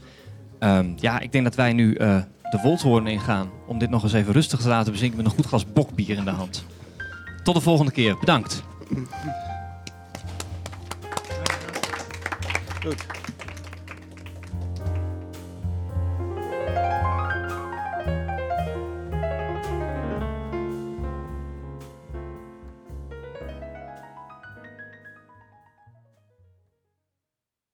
Ehm, ja, ik denk dat wij nu eh, de Wolthoorn ingaan om dit nog eens even rustig te laten bezinken met een goed glas bokbier in de hand. Tot de volgende keer. Bedankt. Goed.